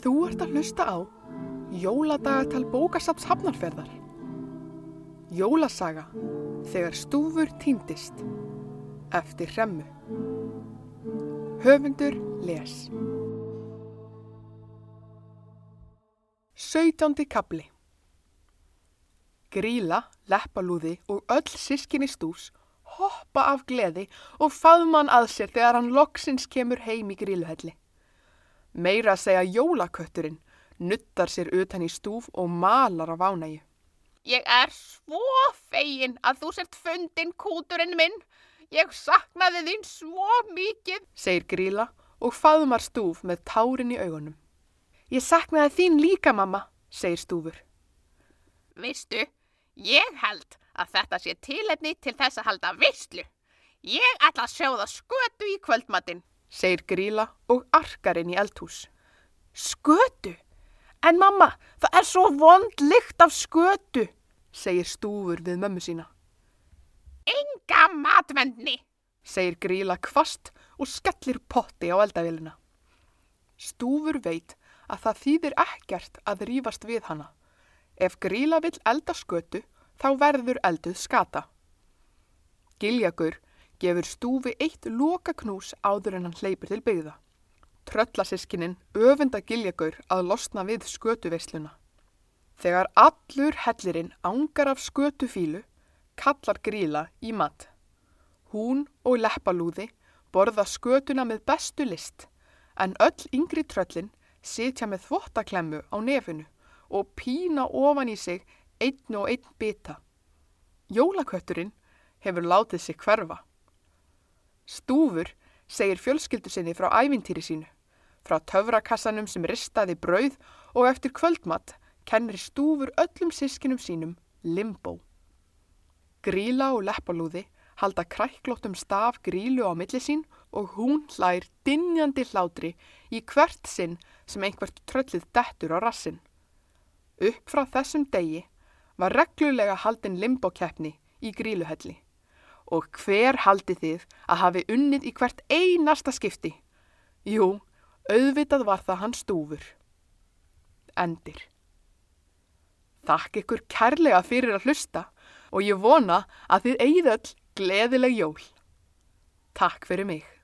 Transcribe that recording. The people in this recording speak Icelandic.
Þú ert að hlusta á Jóladagatal bókasaps hafnarferðar. Jólasaga þegar stúfur týndist eftir hremmu. Höfundur les. 17. kabli Gríla, leppalúði og öll sískinni stús hoppa af gleði og faðmann að sér þegar hann loksins kemur heim í gríluhelli. Meira að segja jólakötturinn nuttar sér utan í stúf og malar af ánægju. Ég er svo fegin að þú sért fundin kúturinn minn. Ég saknaði þín svo mikið. segir Gríla og faðmar stúf með tárin í augunum. Ég saknaði þín líka, mamma, segir stúfur. Vistu, ég held að þetta sé tilefni til þess að halda visslu. Ég ætla að sjóða skötu í kvöldmatinn. Segir Gríla og arkar inn í eldhús. Skötu? En mamma, það er svo vond lykt af skötu, segir stúfur við mömmu sína. Enga matvendni. segir Gríla kvast og skellir potti á eldavélina. Stúfur veit að það þýðir ekkert að rífast við hana. Ef Gríla vill elda skötu, þá verður elduð skata. Giljagur gefur stúfi eitt loka knús áður en hann hleypir til byggða. Tröllasískinin öfunda Giljagur að losna við skötuveisluna. Þegar allur hellirinn ángar af skötufílu, kallar Gríla í mat. Hún og leppalúði borða skötuna með bestu list, en öll yngri tröllin sitja með þvottaklemmu á nefinu og pína ofan í sig einn og einn bita. Jólakötturinn hefur látið sig hverfa. Stúfur segir fjölskyldu sinni frá ævintýri sínu, frá töfrakassanum sem ristaði brauð og eftir kvöldmatt kennir stúfur öllum sískinum sínum limbo. Gríla og leppalúði halda kræklóttum staf grílu á milli sín og hún hlær dinjandi hlátri í hvert sinn sem einhvert tröllið dettur á rassin. Upp frá þessum degi var reglulega haldin limbokeppni í gríluhelli og hver haldi þið að hafi unnið í hvert einasta skipti? Jú, auðvitað var það hann stúfur. Endir. Þakk ykkur kærlega fyrir að hlusta og ég vona að þið eigið öll gleðileg jól. Takk fyrir mig.